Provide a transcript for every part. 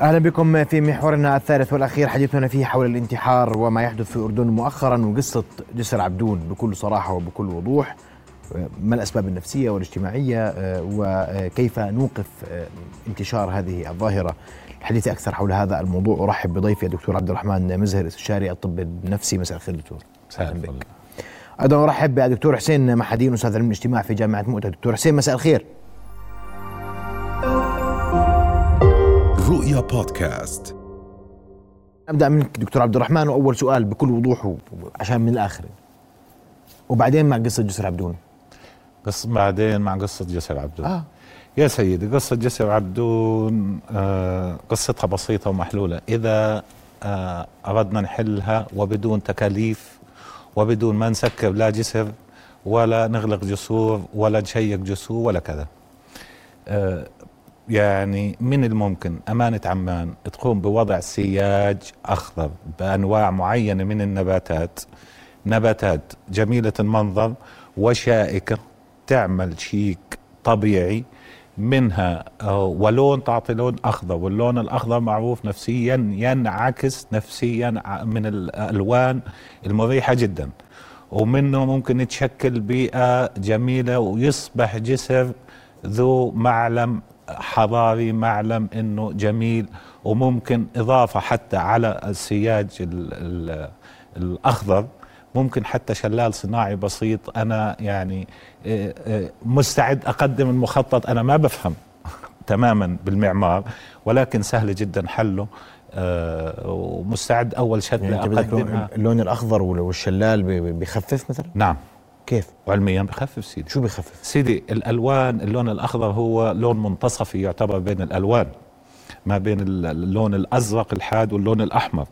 أهلا بكم في محورنا الثالث والأخير حديثنا فيه حول الانتحار وما يحدث في الاردن مؤخرا وقصة جسر عبدون بكل صراحة وبكل وضوح. ما الأسباب النفسية والاجتماعية وكيف نوقف انتشار هذه الظاهرة؟ الحديث أكثر حول هذا الموضوع. أرحب بضيفي الدكتور عبد الرحمن مزهر استشاري الطب النفسي. مساء الخير دكتور. أهلا بك. أيضا أرحب بالدكتور حسين محدين أستاذ علم الاجتماع في جامعة مؤتة. دكتور حسين مساء الخير. رؤيا بودكاست. أبدأ منك دكتور عبد الرحمن وأول سؤال بكل وضوح عشان من الآخر. وبعدين مع قصة جسر عبدون. بس بعدين مع قصة جسر عبدون. آه. يا سيدي قصة جسر عبدون آه قصتها بسيطة ومحلولة. إذا آه أردنا نحلها وبدون تكاليف وبدون ما نسكر لا جسر ولا نغلق جسور ولا نشيك جسور ولا كذا. آه يعني من الممكن أمانة عمان تقوم بوضع سياج أخضر بأنواع معينة من النباتات. نباتات جميلة المنظر وشائكة تعمل شيك طبيعي. منها ولون تعطي لون أخضر واللون الأخضر معروف نفسيا ينعكس نفسيا من الألوان المريحة جدا. ومنه ممكن يتشكل بيئة جميلة ويصبح جسر ذو معلم حضاري معلم إنه جميل وممكن إضافة حتى على السياج ال ال الأخضر. ممكن حتى شلال صناعي بسيط. أنا يعني مستعد أقدم المخطط. أنا ما بفهم تماما بالمعمار ولكن سهل جدا حله. ومستعد أول شتله يعني اقدمها اللون الأخضر والشلال بيخفف مثلا؟ نعم. كيف؟ علميا بخفف سيدي. شو بخفف؟ سيدي الألوان اللون الأخضر هو لون منتصفي يعتبر بين الألوان ما بين اللون الأزرق الحاد واللون الأحمر.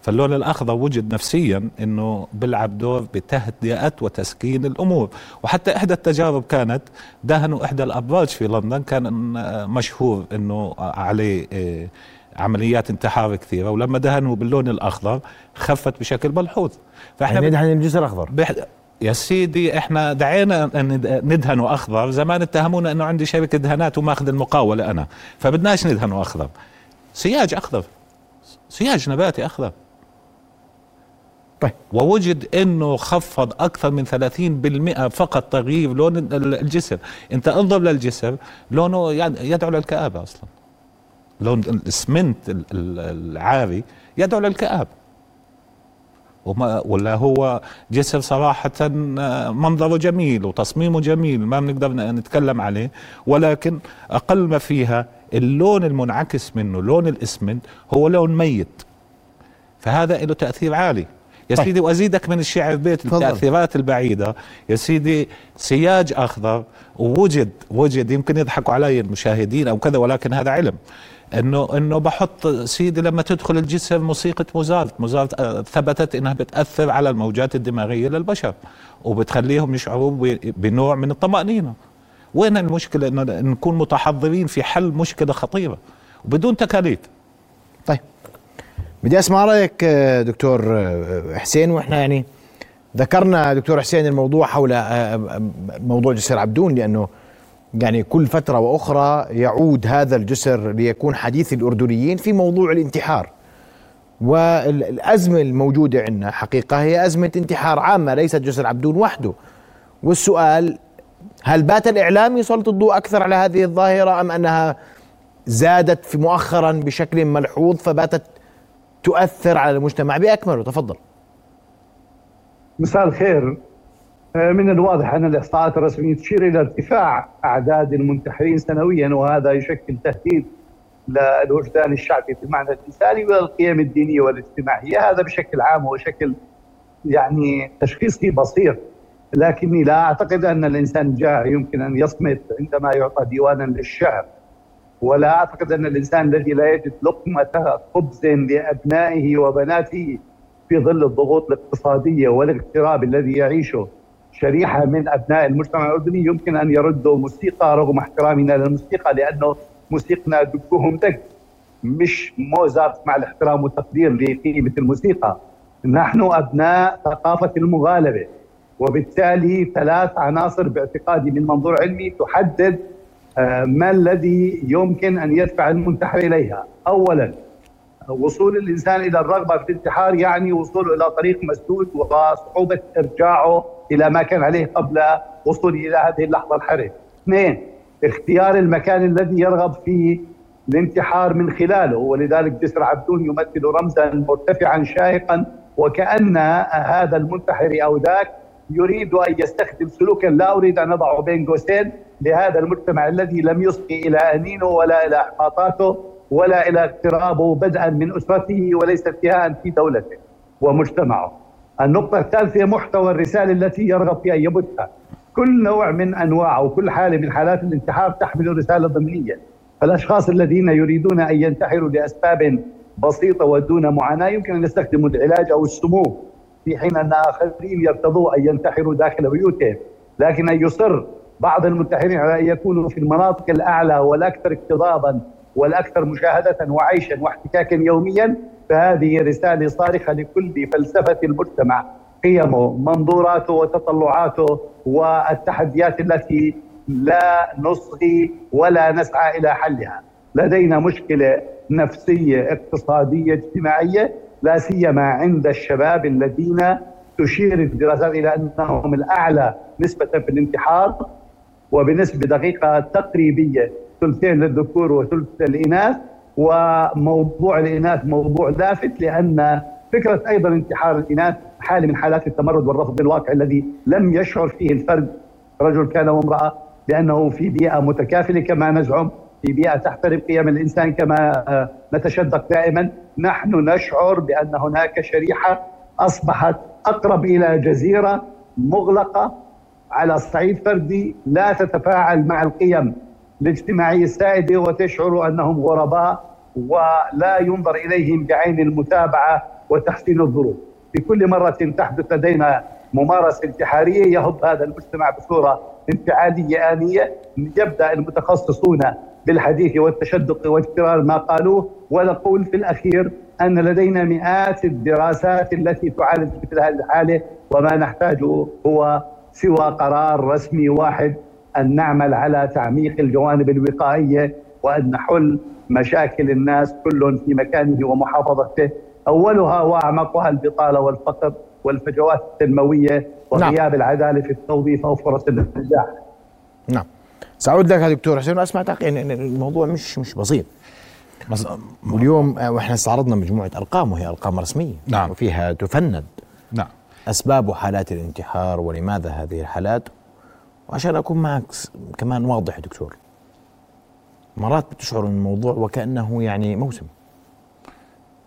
فاللون الأخضر وجد نفسيا إنه بيلعب دور بتهدئة وتسكين الأمور. وحتى إحدى التجارب كانت دهنوا إحدى الأبراج في لندن كان مشهور إنه عليه عمليات انتحار كثيرة. ولما دهنوا باللون الأخضر خفت بشكل ملحوظ. فإحنا يعني ندهن الجزء الاخضر. يا سيدي إحنا دعينا ندهنه اخضر زمان اتهمونا إنه عندي شركه دهانات وماخذ المقاوله أنا فبدناش ندهنه اخضر سياج أخضر. سياج نباتي أخضر. طيب. ووجد إنه خفض أكثر من 30% فقط تغيير لون الجسر. أنت انظر للجسر لونه يدعو للكآبة أصلا. لون الاسمنت العاري يدعو للكآبة. وما ولا هو جسر صراحة منظره جميل وتصميمه جميل ما بنقدر نتكلم عليه ولكن أقل ما فيها اللون المنعكس منه لون الإسمنت هو لون ميت. فهذا له تأثير عالي. يا سيدي وأزيدك من الشعر بيت التأثيرات البعيدة. يا سيدي سياج أخضر ووجد وجد يمكن يضحكوا علي المشاهدين أو كذا ولكن هذا علم. انه إنه بحط سيدي لما تدخل الجسم موسيقى موزارت. موزارت ثبتت إنها بتأثر على الموجات الدماغية للبشر وبتخليهم يشعروا بنوع من الطمأنينة. وين المشكلة؟ إنه نكون متحضرين في حل مشكلة خطيرة وبدون تكاليف. طيب. بدي أسمع رأيك دكتور حسين وإحنا يعني ذكرنا دكتور حسين الموضوع حول موضوع جسر عبدون لأنه يعني كل فترة وأخرى يعود هذا الجسر ليكون حديث الأردنيين في موضوع الانتحار. والأزمة الموجودة عندنا حقيقة هي أزمة انتحار عامة ليست جسر عبدون وحده. والسؤال هل بات الإعلام يسلط الضوء أكثر على هذه الظاهرة أم أنها زادت في مؤخرا بشكل ملحوظ فباتت تؤثر على المجتمع؟ بأكمله تفضل. مساء الخير. من الواضح أن الإحصاءات الرسمية تشير إلى ارتفاع أعداد المنتحرين سنويا وهذا يشكل تهديد للوجدان الشعبي في المعنى الانساني والقيم الدينية والاجتماعية. هذا بشكل عام وشكل يعني تشخيصي بسيط لكني لا أعتقد أن الإنسان الجاهل يمكن أن يصمت عندما يعطى ديوانا للشعر ولا أعتقد أن الإنسان الذي لا يجد لقمة خبز لأبنائه وبناته في ظل الضغوط الاقتصادية والاغتراب الذي يعيشه شريحة من أبناء المجتمع الأردني يمكن أن يردوا موسيقى رغم احترامنا للموسيقى لأنه موسيقنا دقهم دق مش موزارت مع الاحترام والتقدير لقيمة الموسيقى نحن أبناء ثقافة المغالبة وبالتالي ثلاث عناصر باعتقادي من منظور علمي تحدد آه، ما الذي يمكن أن يدفع المنتحر إليها؟ اولا وصول الإنسان إلى الرغبة في الانتحار يعني وصوله إلى طريق مسدود وصعوبة إرجاعه إلى ما كان عليه قبل وصوله إلى هذه اللحظة الحرجه. اثنين اختيار المكان الذي يرغب في الانتحار من خلاله ولذلك جسر عبدون يمثل رمزا مرتفعا شاهقا وكأن هذا المنتحر أو ذاك يريد أن يستخدم سلوكا لا أريد أن أضعه بين قوسين لهذا المجتمع الذي لم يصغي إلى أنينه ولا إلى إحباطاته ولا إلى اقترابه بدءا من أسرته وليس انتهاء في دولته ومجتمعه. النقطة الثالثة محتوى الرسالة التي يرغب في أن يبثها كل نوع من أنواع وكل حالة من حالات الانتحار تحمل رسالة ضمنية فالأشخاص الذين يريدون أن ينتحروا لأسباب بسيطة ودون معاناة يمكن أن يستخدموا العلاج أو السموم في حين أن آخرين يرتضوا أن ينتحروا داخل بيوتهم. لكن أن يصر بعض المنتحرين على أن يكونوا في المناطق الأعلى والأكثر اكتظاظا والأكثر مشاهدة وعيشا واحتكاكا يوميا فهذه رسالة صارخة لكل فلسفة المجتمع. قيمه منظوراته وتطلعاته والتحديات التي لا نصغي ولا نسعى إلى حلها. لدينا مشكلة نفسية اقتصادية اجتماعية لا سيما عند الشباب الذين تشير الدراسات إلى أنهم الأعلى نسبة في الانتحار وبنسبة دقيقة تقريبية ثلثين للذكور وثلث للإناث وموضوع الإناث موضوع لافت لأن فكرة أيضا انتحار الإناث حالة من حالات التمرد والرفض الواقع الذي لم يشعر فيه الفرد رجل كان وامرأة لأنه في بيئة متكافلة كما نزعم في بيئة تحترم قيم الإنسان كما آه، نتشدق دائما. نحن نشعر بأن هناك شريحة أصبحت أقرب إلى جزيرة مغلقة على صعيد فردي لا تتفاعل مع القيم. الاجتماعيه السائده وتشعر أنهم غرباء ولا ينظر إليهم بعين المتابعة وتحسين الظروف. في كل مرة تحدث لدينا ممارسة انتحارية يهب هذا المجتمع بصورة انفعالية آنية يبدأ المتخصصون بالحديث والتشدق واكرار ما قالوه ونقول في الأخير أن لدينا مئات الدراسات التي تعالج مثل هذه الحالة وما نحتاجه هو سوى قرار رسمي واحد أن نعمل على تعميق الجوانب الوقائية وأن نحل مشاكل الناس كل في مكانه ومحافظته أولها وأعمقها البطالة والفقر والفجوات التنمويه وغياب نعم. العدالة في التوظيف أو فرص النجاح. نعم. سأعود لك دكتور حسين واسمع إن الموضوع مش مش بسيط. واليوم آه، وإحنا استعرضنا مجموعة أرقام وهي أرقام رسمية نعم وفيها تفند نعم أسباب حالات الانتحار ولماذا هذه الحالات وعشان أكون معك كمان واضح دكتور. مرات بتشعر إن الموضوع وكأنه يعني موسم.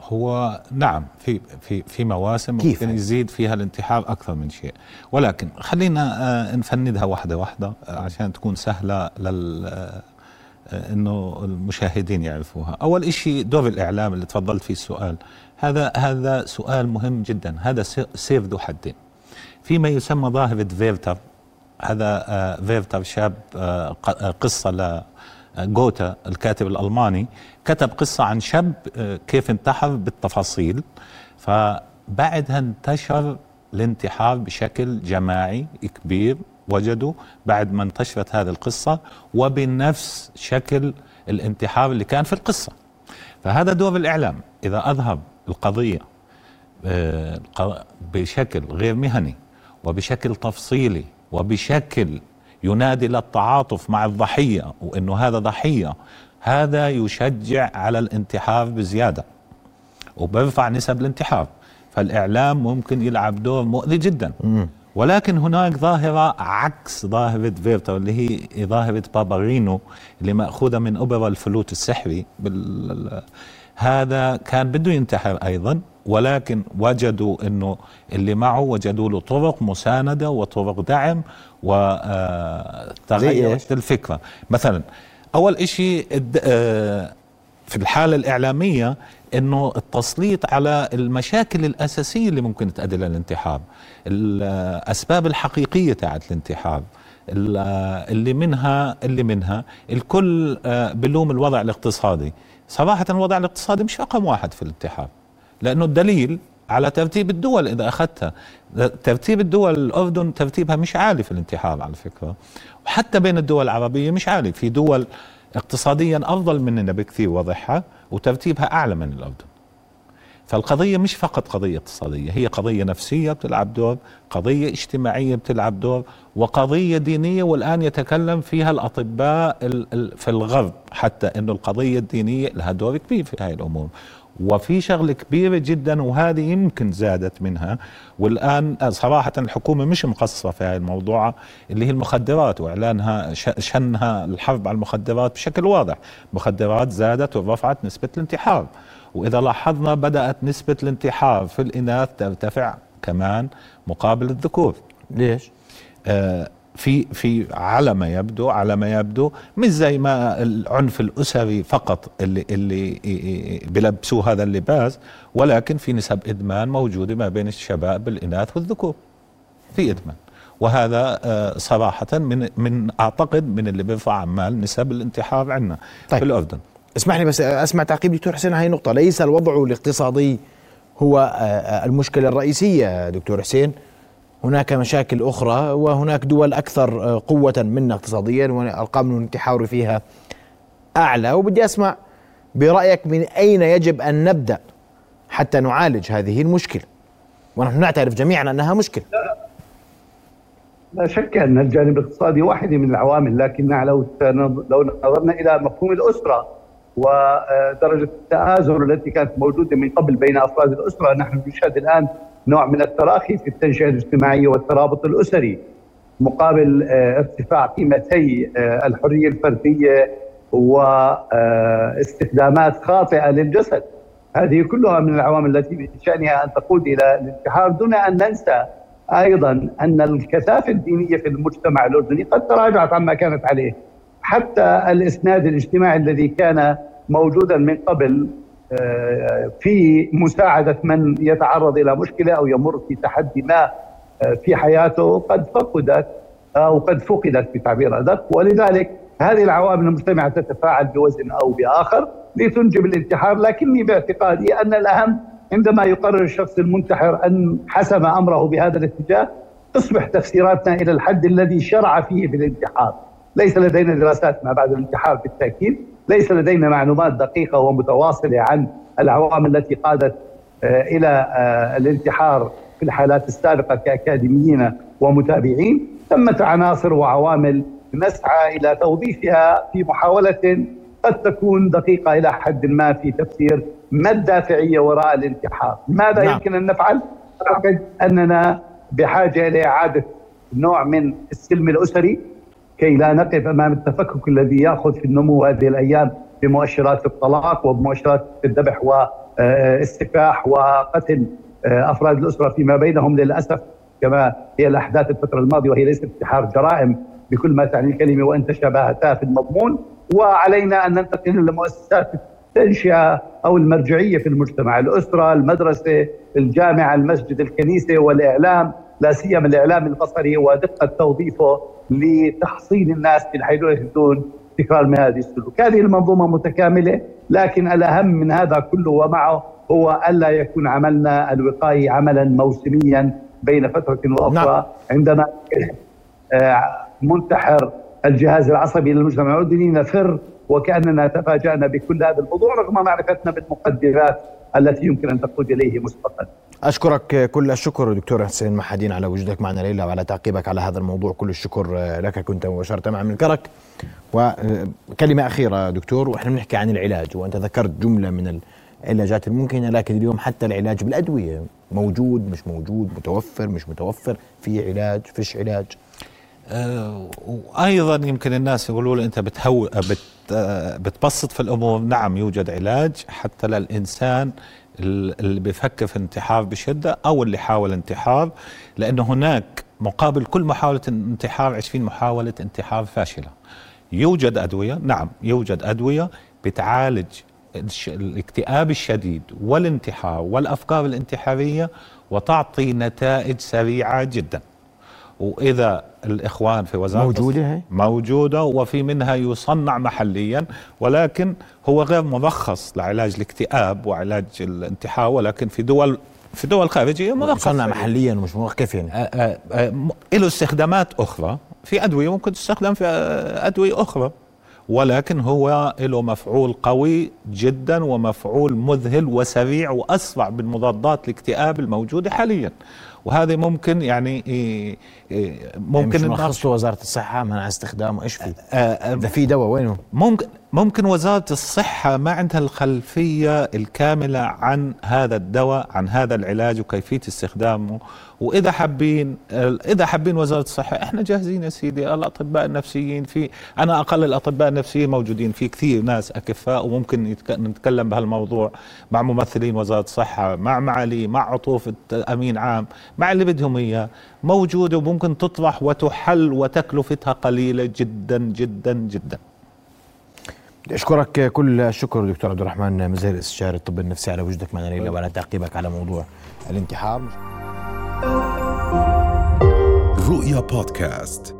هو نعم في في في مواسم كيف ممكن يزيد فيها الانتحار أكثر من شيء. ولكن خلينا آه، نفندها واحدة واحدة آه، عشان تكون سهلة لل آه، إنه المشاهدين يعرفوها. أول شيء دور الإعلام اللي تفضلت فيه السؤال. هذا هذا سؤال مهم جدا. هذا سيف ذو حدين. فيما يسمى ظاهرة فيرتر هذا فيرتر شاب قصة جوتا الكاتب الألماني كتب قصة عن شاب آه، كيف انتحر بالتفاصيل. فبعدها انتشر الانتحار بشكل جماعي كبير وجدوا بعد ما انتشرت هذه القصة وبنفس شكل الانتحار اللي كان في القصة. فهذا دور الإعلام. إذا أظهر القضية آه، بشكل غير مهني وبشكل تفصيلي وبشكل ينادي للتعاطف مع الضحية وإنه هذا ضحية هذا يشجع على الانتحار بزيادة وبرفع نسب الانتحار. فالإعلام ممكن يلعب دور مؤذي جدا. ولكن هناك ظاهرة عكس ظاهرة فيرتا اللي هي ظاهرة بابارينو اللي مأخوذة من أوبرا الفلوت السحري. بال هذا كان بده ينتحر أيضا. ولكن وجدوا إنه اللي معه وجدوا له طرق مساندة وطرق دعم وتغيرت الفكرة. مثلا أول شيء آه، في الحالة الإعلامية إنه التسليط على المشاكل الأساسية اللي ممكن تؤدي للانتحار الأسباب الحقيقية تاعت الانتحار اللي منها اللي منها الكل آه، بلوم الوضع الاقتصادي. صراحة الوضع الاقتصادي مش رقم واحد في الانتحار لأنه الدليل على ترتيب الدول إذا أخذتها. ترتيب الدول الاردن ترتيبها مش عالي في الانتحار على فكرة. وحتى بين الدول العربية مش عالي. في دول اقتصاديا أفضل مننا بكثير وضعها وترتيبها أعلى من الأردن. فالقضية مش فقط قضية اقتصادية هي قضية نفسية بتلعب دور قضية اجتماعية بتلعب دور وقضية دينية والآن يتكلم فيها الأطباء في الغرب حتى أنه القضية الدينية لها دور كبير في هذه الأمور. وفي شغلة كبيرة جدا وهذه يمكن زادت منها. والآن صراحة الحكومة مش مقصرة في هذا الموضوع اللي هي المخدرات وإعلانها شنها الحرب على المخدرات بشكل واضح. مخدرات زادت ورفعت نسبة الانتحار. وإذا لاحظنا بدأت نسبة الانتحار في الإناث ترتفع كمان مقابل الذكور. ليش؟ آه في في على ما يبدو على ما يبدو مش زي ما العنف الأسري فقط اللي اللي بيلبسوه هذا اللباس ولكن في نسب إدمان موجودة ما بين الشباب الاناث والذكور. في إدمان. وهذا آه، صراحة من من أعتقد من اللي بيرفع عمال نسب الانتحار عندنا طيب. في الأردن. اسمح لي بس أسمع تعقيب دكتور حسين هاي النقطه ليس الوضع الاقتصادي هو آه، آه، المشكلة الرئيسية دكتور حسين؟ هناك مشاكل أخرى وهناك دول أكثر آه، قوة منا اقتصاديا وأرقام الانتحار فيها أعلى. وبدي أسمع برأيك من أين يجب أن نبدأ حتى نعالج هذه المشكلة؟ ونحن نعترف جميعا أنها مشكلة. لا شك أن الجانب الاقتصادي واحد من العوامل لكن لو لو نظرنا إلى مفهوم الأسرة ودرجة التآزر التي كانت موجودة من قبل بين أفراد الأسرة نحن نشهد الآن نوع من التراخي في التنشئة الاجتماعية والترابط الأسري مقابل آه، ارتفاع قيمتي آه، الحرية الفردية واستخدامات خاطئة للجسد. هذه كلها من العوامل التي بشانها أن تقود إلى الانتحار دون أن ننسى أيضا أن الكثافة الدينية في المجتمع الأردني قد تراجعت عما كانت عليه. حتى الإسناد الاجتماعي الذي كان موجودا من قبل في مساعدة من يتعرض إلى مشكلة أو يمر في تحدي ما آه، في حياته قد فقدت أو قد فقدت بتعبير أدق ولذلك هذه العوامل المجتمعة تتفاعل بوزن أو بآخر لتنجب الانتحار. لكني باعتقادي أن الأهم عندما يقرر الشخص المنتحر أن حسم أمره بهذا الاتجاه تصبح تفسيراتنا إلى الحد الذي شرع فيه بالانتحار ليس لدينا دراسات ما بعد الانتحار بالتأكيد. ليس لدينا معلومات دقيقة ومتواصلة عن العوامل التي قادت آه، إلى آه، الانتحار في الحالات السابقة كأكاديميين ومتابعين ثمة عناصر وعوامل نسعى إلى توظيفها في محاولة قد تكون دقيقة إلى حد ما في تفسير ما الدافعية وراء الانتحار ماذا نعم. يمكن أن نفعل؟ أعتقد أننا بحاجة إلى إعادة نوع من السلم الأسري كي لا نقف أمام التفكك الذي يأخذ في النمو هذه الأيام بمؤشرات الطلاق وبمؤشرات الذبح واستفاح وقتل آه، أفراد الأسرة فيما بينهم للأسف كما هي الأحداث الفترة الماضية وهي ليست انتحار جرائم بكل ما تعني الكلمة وإن تشابهتا في المضمون وعلينا أن ننتقل لمؤسسات التنشئه أو المرجعية في المجتمع، الأسرة، المدرسة، الجامعة، المسجد، الكنيسة والإعلام، لا سيما الإعلام البصري ودقة توظيفه لتحصين الناس بحيث دون تكرار من هذه السلوك هذه المنظومة متكاملة لكن الأهم من هذا كله ومعه هو ألا يكون عملنا الوقائي عملا موسميا بين فترة وأخرى نعم. عندما آه، منتحر الجهاز العصبي للمجتمع الأردني نفر وكأننا تفاجأنا بكل هذا الموضوع رغم معرفتنا بالمقدرات التي يمكن أن تقود إليه مسبقا أشكرك كل الشكر دكتور حسين محدين على وجودك معنا ليلة وعلى تعقيبك على هذا الموضوع. كل الشكر لك كنت مباشرة مع من كرك. وكلمة أخيرة دكتور وإحنا بنحكي عن العلاج وأنت ذكرت جملة من العلاجات الممكنة لكن اليوم حتى العلاج بالأدوية موجود مش موجود متوفر مش متوفر في علاج فيش علاج. وأيضا يمكن الناس يقولوا لي أنت بتهو بت بتبسط في الأمور. نعم يوجد علاج حتى للانسان اللي بيفكر في انتحار بشدة أو اللي حاول انتحار لأنه هناك مقابل كل محاولة انتحار 20 محاولة انتحار فاشلة. يوجد أدوية نعم يوجد أدوية بتعالج الاكتئاب الشديد والانتحار والأفكار الانتحارية وتعطي نتائج سريعة جدا. وإذا الإخوان في وزارة موجودة هي؟ موجودة وفي منها يصنع محليا ولكن هو غير مرخص لعلاج الاكتئاب وعلاج الانتحار ولكن في دول في دول خارجية موقف يصنع محليا ومش كيف يعني؟ آه، آه، له استخدامات أخرى. في أدوية ممكن تستخدم في أدوية أخرى. ولكن هو له مفعول قوي جدا ومفعول مذهل وسريع واسرع بالمضادات الاكتئاب الموجودة حاليا. وهذه ممكن يعني إيه إيه ممكن يعني مش وزاره الصحة منع استخدامه إيش في؟ إذا في دواء وينه؟ ممكن ممكن وزارة الصحة ما عندها الخلفية الكاملة عن هذا الدواء عن هذا العلاج وكيفية استخدامه. وإذا حابين إذا حابين وزارة الصحة إحنا جاهزين يا سيدي. الأطباء النفسيين في أنا أقل الأطباء النفسيين موجودين في كثير ناس أكفاء وممكن نتكلم بهالموضوع مع ممثلين وزارة الصحة مع معالي مع عطوف أمين عام مع اللي بدهم إياه. موجودة وممكن تطرح وتحل وتكلفتها قليلة جدا جدا جدا. أشكرك كل الشكر دكتور عبد الرحمن مزهر استشاري الطب النفسي على وجودك معنا اليوم وعلى تعقيبك على موضوع الانتحار. رؤيا بودكاست.